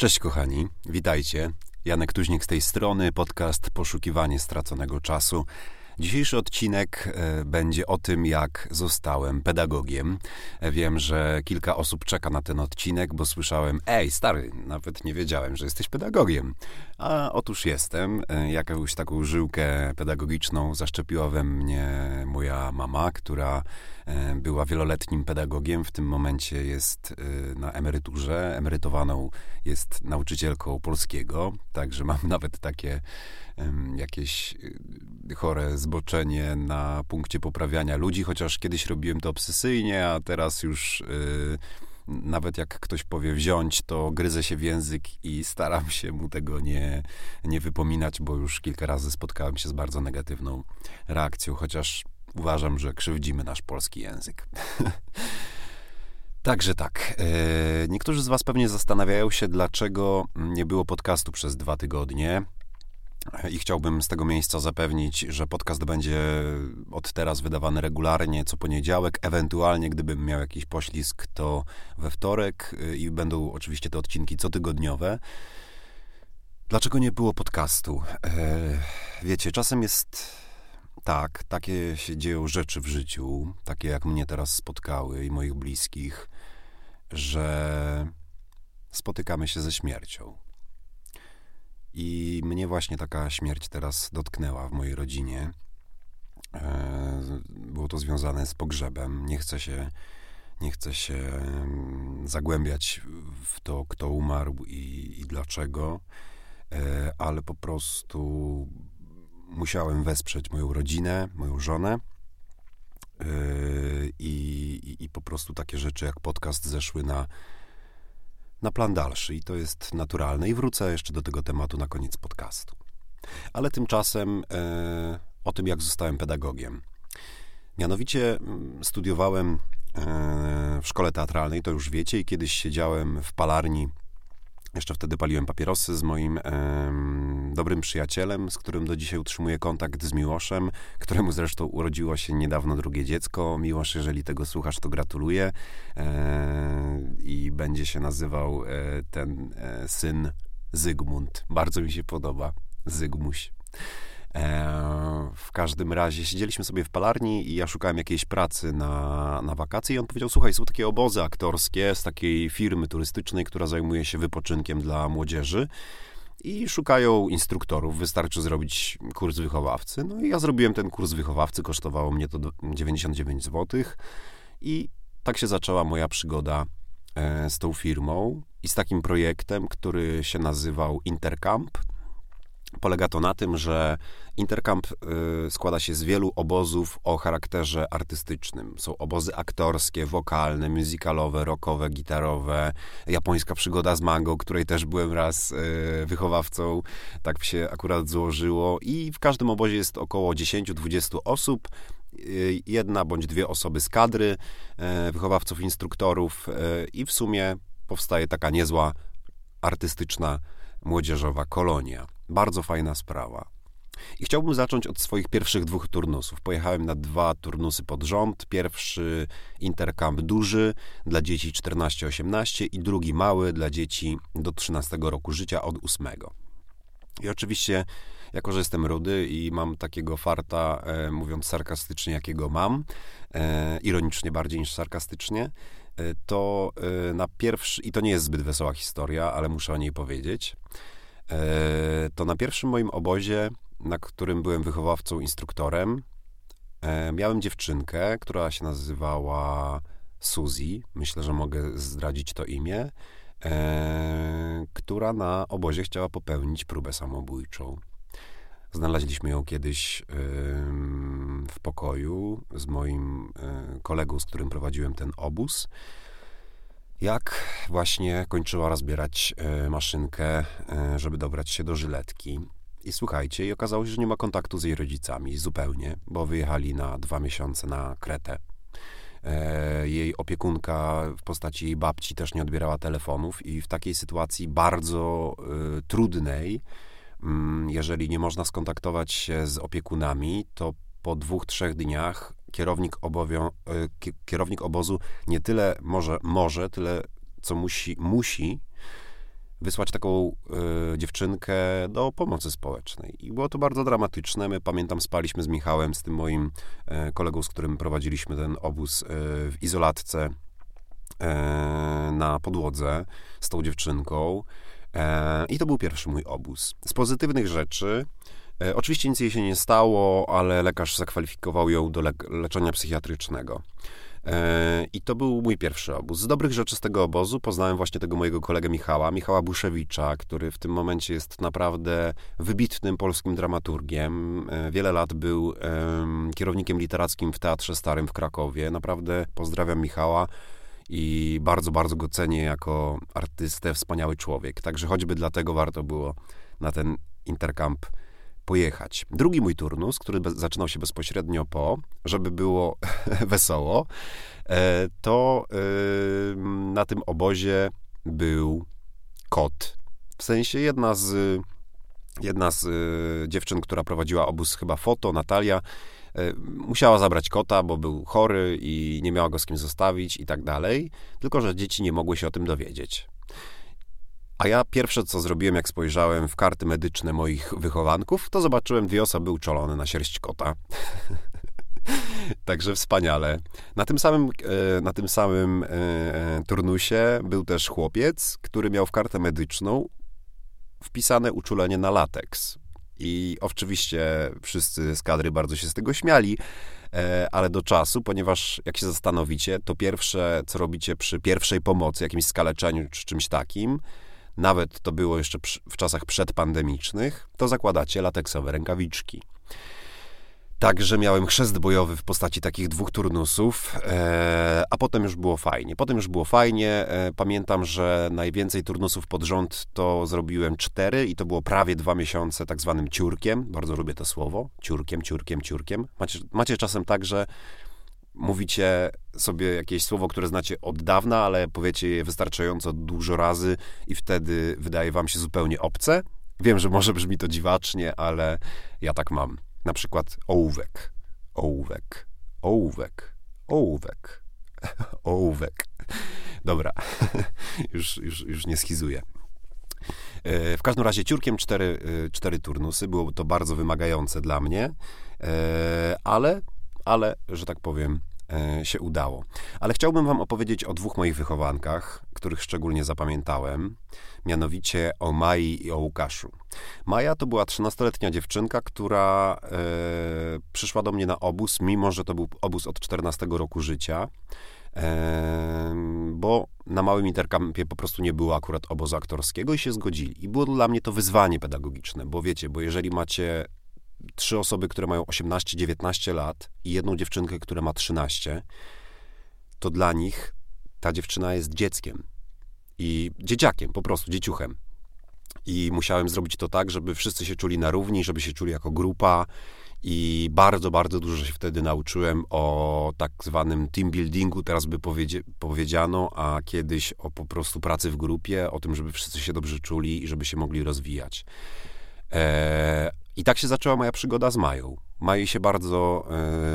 Cześć kochani, witajcie. Janek Tuźnik z tej strony, podcast Poszukiwanie straconego czasu. Dzisiejszy odcinek e, będzie o tym, jak zostałem pedagogiem. E, wiem, że kilka osób czeka na ten odcinek, bo słyszałem: Ej, stary, nawet nie wiedziałem, że jesteś pedagogiem. A otóż jestem. E, jakąś taką żyłkę pedagogiczną zaszczepiła we mnie moja mama, która była wieloletnim pedagogiem. W tym momencie jest na emeryturze. Emerytowaną jest nauczycielką polskiego, także mam nawet takie jakieś chore zboczenie na punkcie poprawiania ludzi, chociaż kiedyś robiłem to obsesyjnie, a teraz już y, nawet jak ktoś powie wziąć, to gryzę się w język i staram się mu tego nie, nie wypominać, bo już kilka razy spotkałem się z bardzo negatywną reakcją, chociaż uważam, że krzywdzimy nasz polski język. Także tak. E, niektórzy z Was pewnie zastanawiają się, dlaczego nie było podcastu przez dwa tygodnie. I chciałbym z tego miejsca zapewnić, że podcast będzie od teraz wydawany regularnie, co poniedziałek. Ewentualnie, gdybym miał jakiś poślizg, to we wtorek y, i będą oczywiście te odcinki cotygodniowe. Dlaczego nie było podcastu? E, wiecie, czasem jest tak, takie się dzieją rzeczy w życiu, takie jak mnie teraz spotkały i moich bliskich, że spotykamy się ze śmiercią. I mnie właśnie taka śmierć teraz dotknęła w mojej rodzinie. E, było to związane z pogrzebem. Nie chcę się, nie chcę się mm, zagłębiać w to, kto umarł i, i dlaczego, e, ale po prostu musiałem wesprzeć moją rodzinę, moją żonę. E, I, i, I po prostu takie rzeczy jak podcast zeszły na, na plan dalszy i to jest naturalne. I wrócę jeszcze do tego tematu na koniec podcastu. Ale tymczasem e, o tym, jak zostałem pedagogiem. Mianowicie studiowałem e, w szkole teatralnej, to już wiecie, i kiedyś siedziałem w palarni jeszcze wtedy paliłem papierosy z moim dobrym przyjacielem, z którym do dzisiaj utrzymuję kontakt z Miłoszem, któremu zresztą urodziło się niedawno drugie dziecko. Miłosz, jeżeli tego słuchasz, to gratuluję. E, I będzie się nazywał e, ten e, syn Zygmunt. Bardzo mi się podoba. Zygmuś. E, w każdym razie siedzieliśmy sobie w palarni i ja szukałem jakiejś pracy na, na wakacje i on powiedział, słuchaj, są takie obozy aktorskie z takiej firmy turystycznej, która zajmuje się wypoczynkiem dla młodzieży i szukają instruktorów. Wystarczy zrobić kurs wychowawcy. No i ja zrobiłem ten kurs wychowawcy, kosztowało mnie to 99 zł i tak się zaczęła moja przygoda e, z tą firmą i z takim projektem, który się nazywał Intercamp. Polega to na tym, że Intercamp y, składa się z wielu obozów o charakterze artystycznym. Są obozy aktorskie, wokalne, muzykalowe, rockowe, gitarowe, japońska przygoda z mango, której też byłem raz y, wychowawcą, tak się akurat złożyło. I w każdym obozie jest około 10-20 osób, y, jedna bądź dwie osoby z kadry, wychowawców, instruktorów i w sumie powstaje taka niezła artystyczna młodzieżowa kolonia. Bardzo fajna sprawa. I chciałbym zacząć od swoich pierwszych dwóch turnusów. Pojechałem na dwa turnusy pod rząd. Pierwszy interkamp duży dla dzieci 14-18 i drugi mały dla dzieci do 13 roku życia od 8. I oczywiście, jako że jestem rudy i mam takiego farta, e, mówiąc sarkastycznie, jakiego mam, e, ironicznie bardziej niż sarkastycznie, e, to e, na pierwszy, i to nie jest zbyt wesoła historia, ale muszę o niej powiedzieć, to na pierwszym moim obozie, na którym byłem wychowawcą, instruktorem, e, miałem dziewczynkę, która się nazywała Suzy. Myślę, że mogę zdradzić to imię. E, która na obozie chciała popełnić próbę samobójczą. Znaleźliśmy ją kiedyś w pokoju z moim kolegą, z którym prowadziłem ten obóz jak właśnie kończyła rozbierać e, maszynkę, e, żeby dobrać się do żyletki. I słuchajcie, i okazało się, że nie ma kontaktu z jej rodzicami zupełnie, bo wyjechali na dwa miesiące na Kretę. E, jej opiekunka w postaci jej babci też nie odbierała telefonów, i w takiej sytuacji bardzo trudnej, mm, jeżeli nie można skontaktować się z opiekunami, to po dwóch, trzech dniach kierownik, obowią, e, kierownik obozu nie tyle może, może, tyle co musi, musi wysłać taką y, dziewczynkę do pomocy społecznej. I było to bardzo dramatyczne. My, pamiętam, spaliśmy z Michałem, z tym moim y, kolegą, z którym prowadziliśmy ten obóz y, w izolatce na podłodze z tą dziewczynką. I to był pierwszy mój obóz. Z pozytywnych rzeczy, oczywiście nic jej się nie stało, ale lekarz zakwalifikował ją do le leczenia psychiatrycznego. E, I to był mój pierwszy obóz. Z dobrych rzeczy z tego obozu poznałem właśnie tego mojego kolegę Michała, Michała Buszewicza, który w tym momencie jest naprawdę wybitnym polskim dramaturgiem. E, wiele lat był kierownikiem literackim w Teatrze Starym w Krakowie. Naprawdę pozdrawiam Michała i bardzo, bardzo go cenię jako artystę, wspaniały człowiek. Także choćby dlatego warto było na ten interkamp pojechać. Drugi mój turnus, który zaczynał się bezpośrednio po, żeby było wesoło, e, to e, na tym obozie był kot. W sensie jedna z, jedna z e, dziewczyn, która prowadziła obóz, chyba foto, Natalia, musiała zabrać kota, bo był chory i nie miała go z kim zostawić i tak dalej. Tylko, że dzieci nie mogły się o tym dowiedzieć. A ja pierwsze, co zrobiłem, jak spojrzałem w karty medyczne moich wychowanków, to zobaczyłem dwie osoby uczulone na sierść kota. Także wspaniale. Na tym samym, e, na tym samym e, e, turnusie był też chłopiec, który miał w kartę medyczną wpisane uczulenie na lateks. I oczywiście wszyscy z kadry bardzo się z tego śmiali, ale do czasu, ponieważ jak się zastanowicie, to pierwsze, co robicie przy pierwszej pomocy, jakimś skaleczeniu czy czymś takim, nawet to było jeszcze w czasach przedpandemicznych, to zakładacie lateksowe rękawiczki. Także miałem chrzest bojowy w postaci takich dwóch turnusów, e, a potem już było fajnie. Potem już było fajnie. E, pamiętam, że najwięcej turnusów pod rząd to zrobiłem cztery i to było prawie dwa miesiące tak zwanym ciurkiem. Bardzo lubię to słowo. Ciurkiem, ciurkiem, ciurkiem. Macie, macie czasem tak, że mówicie sobie jakieś słowo, które znacie od dawna, ale powiecie je wystarczająco dużo razy i wtedy wydaje wam się zupełnie obce. Wiem, że może brzmi to dziwacznie, ale ja tak mam. Na przykład ołówek, ołówek, ołówek, ołówek, ołówek. Dobra, już, już, już nie schizuję. E, w każdym razie ciurkiem cztery, e, cztery turnusy. Było to bardzo wymagające dla mnie, e, ale ale, że tak powiem, e, się udało. Ale chciałbym Wam opowiedzieć o dwóch moich wychowankach, których szczególnie zapamiętałem, mianowicie o Mai i o Łukaszu. Maja to była 13-letnia dziewczynka, która e, przyszła do mnie na obóz, mimo że to był obóz od 14 roku życia, e, bo na małym interkampie po prostu nie było akurat obozu aktorskiego i się zgodzili. I było dla mnie to wyzwanie pedagogiczne, bo wiecie, bo jeżeli macie trzy osoby, które mają 18-19 lat i jedną dziewczynkę, która ma 13, to dla nich ta dziewczyna jest dzieckiem. I dzieciakiem, po prostu, dzieciuchem. I musiałem zrobić to tak, żeby wszyscy się czuli na równi, żeby się czuli jako grupa. I bardzo, bardzo dużo się wtedy nauczyłem o tak zwanym team buildingu, teraz by powiedzi powiedziano, a kiedyś o po prostu pracy w grupie, o tym, żeby wszyscy się dobrze czuli i żeby się mogli rozwijać. E, I tak się zaczęła moja przygoda z Mają. Maji się bardzo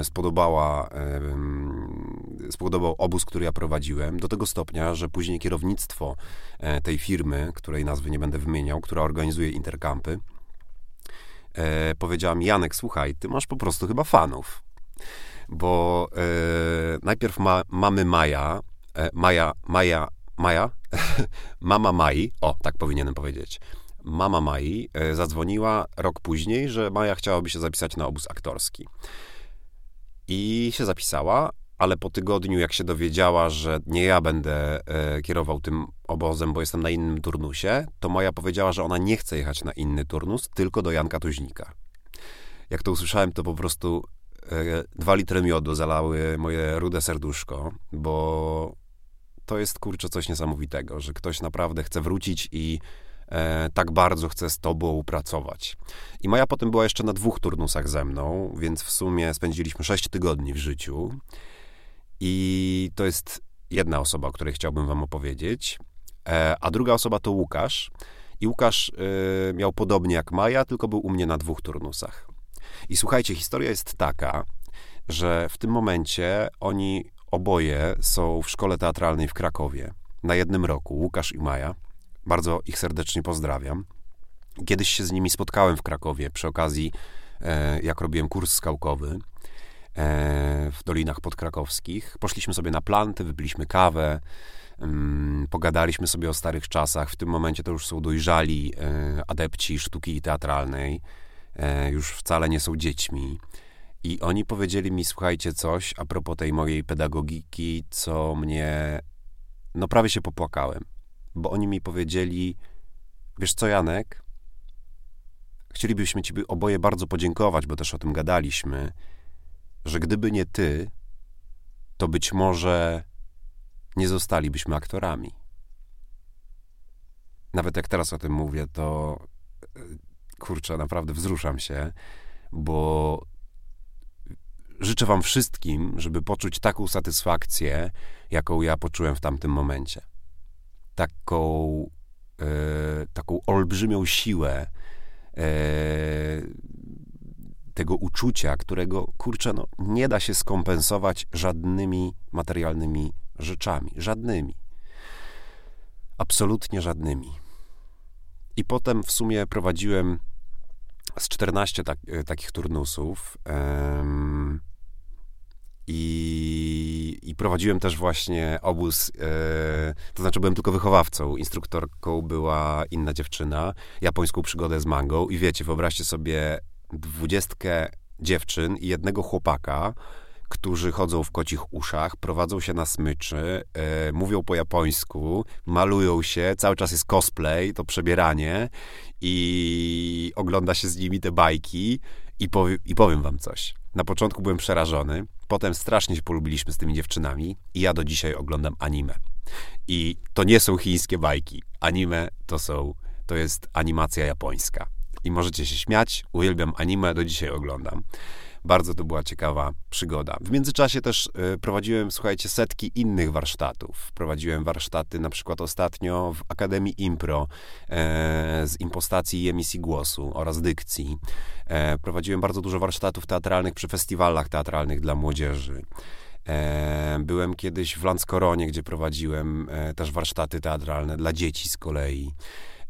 e, spodobała, e, spodobał obóz, który ja prowadziłem, do tego stopnia, że później kierownictwo e, tej firmy, której nazwy nie będę wymieniał, która organizuje interkampy, e, powiedziała mi, Janek, słuchaj, ty masz po prostu chyba fanów. Bo e, najpierw ma, mamy Maja, e, Maja, Maja, Maja, mama Mai, o, tak powinienem powiedzieć, mama Mai e, zadzwoniła rok później, że Maja chciałaby się zapisać na obóz aktorski. I się zapisała, ale po tygodniu, jak się dowiedziała, że nie ja będę e, kierował tym obozem, bo jestem na innym turnusie, to Maja powiedziała, że ona nie chce jechać na inny turnus, tylko do Janka Tuźnika. Jak to usłyszałem, to po prostu e, dwa litry miodu zalały moje rude serduszko, bo to jest kurczę coś niesamowitego, że ktoś naprawdę chce wrócić i e, tak bardzo chce z tobą pracować. I Maja potem była jeszcze na dwóch turnusach ze mną, więc w sumie spędziliśmy sześć tygodni w życiu. I to jest jedna osoba, o której chciałbym wam opowiedzieć. E, a druga osoba to Łukasz. I Łukasz e, miał podobnie jak Maja, tylko był u mnie na dwóch turnusach. I słuchajcie, historia jest taka, że w tym momencie oni oboje są w szkole teatralnej w Krakowie na jednym roku, Łukasz i Maja. Bardzo ich serdecznie pozdrawiam. Kiedyś się z nimi spotkałem w Krakowie przy okazji, e, jak robiłem kurs skałkowy e, w Dolinach Podkrakowskich. Poszliśmy sobie na planty, wypiliśmy kawę, mm, pogadaliśmy sobie o starych czasach. W tym momencie to już są dojrzali e, adepci sztuki teatralnej. Już wcale nie są dziećmi. I oni powiedzieli mi, słuchajcie, coś a propos tej mojej pedagogiki, co mnie. No, prawie się popłakałem. Bo oni mi powiedzieli, wiesz co, Janek, chcielibyśmy Ci oboje bardzo podziękować, bo też o tym gadaliśmy, że gdyby nie Ty, to być może nie zostalibyśmy aktorami. Nawet jak teraz o tym mówię, to e, kurczę, naprawdę wzruszam się, bo życzę Wam wszystkim, żeby poczuć taką satysfakcję, jaką ja poczułem w tamtym momencie. Taką, e, taką olbrzymią siłę e, tego uczucia, którego, kurczę, no, nie da się skompensować żadnymi materialnymi rzeczami. Żadnymi. Absolutnie żadnymi. I potem w sumie prowadziłem z 14 tak, e, takich turnusów. I, I, prowadziłem też właśnie obóz, e, to znaczy byłem tylko wychowawcą, instruktorką była inna dziewczyna, japońską przygodę z mangą i wiecie, wyobraźcie sobie dwudziestkę dziewczyn i jednego chłopaka, którzy chodzą w kocich uszach, prowadzą się na smyczy, e, mówią po japońsku, malują się, cały czas jest cosplay, to przebieranie i ogląda się z nimi te bajki i, i powiem wam coś. Na początku byłem przerażony, potem strasznie się polubiliśmy z tymi dziewczynami i ja do dzisiaj oglądam anime. I to nie są chińskie bajki. Anime to są, to jest animacja japońska. I możecie się śmiać, uwielbiam anime, do dzisiaj oglądam. Bardzo to była ciekawa przygoda. W międzyczasie też y, prowadziłem, słuchajcie, setki innych warsztatów. Prowadziłem warsztaty na przykład ostatnio w Akademii Impro e, z impostacji i emisji głosu oraz dykcji. E, prowadziłem bardzo dużo warsztatów teatralnych przy festiwalach teatralnych dla młodzieży. E, byłem kiedyś w Lanskoronie, gdzie prowadziłem e, też warsztaty teatralne dla dzieci z kolei.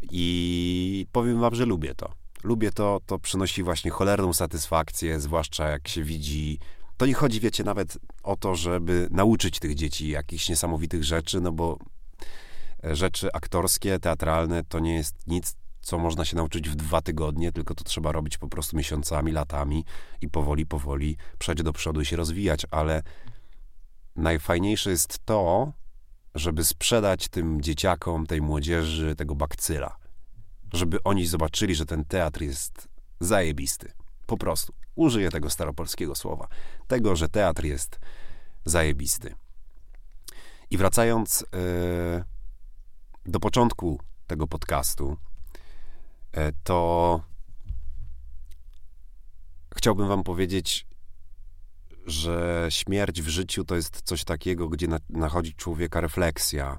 I powiem wam, że lubię to lubię to, to przynosi właśnie cholerną satysfakcję, zwłaszcza jak się widzi. To nie chodzi, wiecie, nawet o to, żeby nauczyć tych dzieci jakichś niesamowitych rzeczy, no bo e, rzeczy aktorskie, teatralne to nie jest nic, co można się nauczyć w dwa tygodnie, tylko to trzeba robić po prostu miesiącami, latami i powoli, powoli przejść do przodu i się rozwijać, ale najfajniejsze jest to, żeby sprzedać tym dzieciakom, tej młodzieży, tego bakcyla żeby oni zobaczyli, że ten teatr jest zajebisty. Po prostu. Użyję tego staropolskiego słowa. Tego, że teatr jest zajebisty. I wracając yy, do początku tego podcastu, yy, to chciałbym Wam powiedzieć, że śmierć w życiu to jest coś takiego, gdzie na, nachodzi człowieka refleksja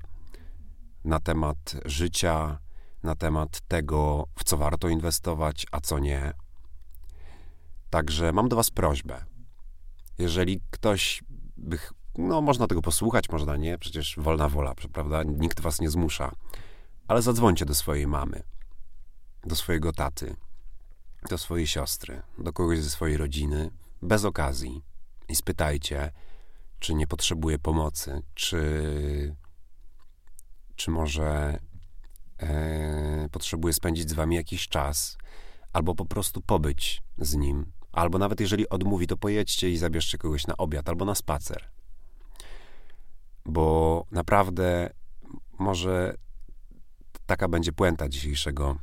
na temat życia, na temat tego, w co warto inwestować, a co nie. Także mam do Was prośbę. Jeżeli ktoś by, no można tego posłuchać, można nie, przecież wolna wola, prawda? Nikt Was nie zmusza. Ale zadzwońcie do swojej mamy, do swojego taty, do swojej siostry, do kogoś ze swojej rodziny, bez okazji i spytajcie, czy nie potrzebuje pomocy, czy, czy może e, potrzebuje spędzić z wami jakiś czas, albo po prostu pobyć z nim, albo nawet jeżeli odmówi, to pojedźcie i zabierzcie kogoś na obiad albo na spacer. Bo naprawdę może taka będzie puenta dzisiejszego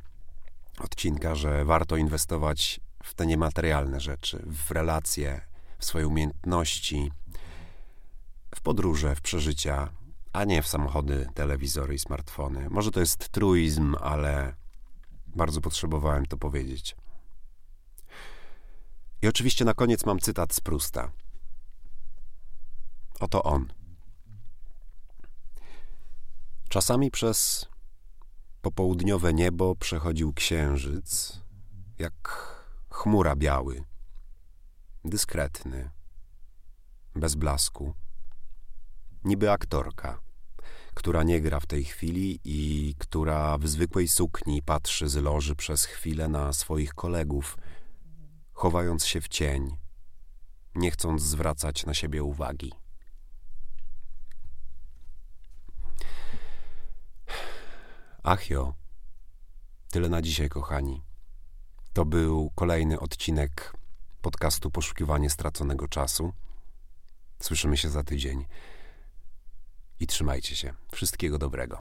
odcinka, że warto inwestować w te niematerialne rzeczy, w relacje, w swoje umiejętności, w podróże, w przeżycia, a nie w samochody, telewizory i smartfony. Może to jest truizm, ale bardzo potrzebowałem to powiedzieć. I oczywiście na koniec mam cytat z Prusta. Oto on. Czasami przez popołudniowe niebo przechodził księżyc, jak chmura biały, dyskretny, bez blasku, niby aktorka która nie gra w tej chwili i która w zwykłej sukni patrzy z loży przez chwilę na swoich kolegów, chowając się w cień, nie chcąc zwracać na siebie uwagi. Achio, tyle na dzisiaj, kochani. To był kolejny odcinek podcastu Poszukiwanie straconego czasu. Słyszymy się za tydzień i trzymajcie się. Wszystkiego dobrego.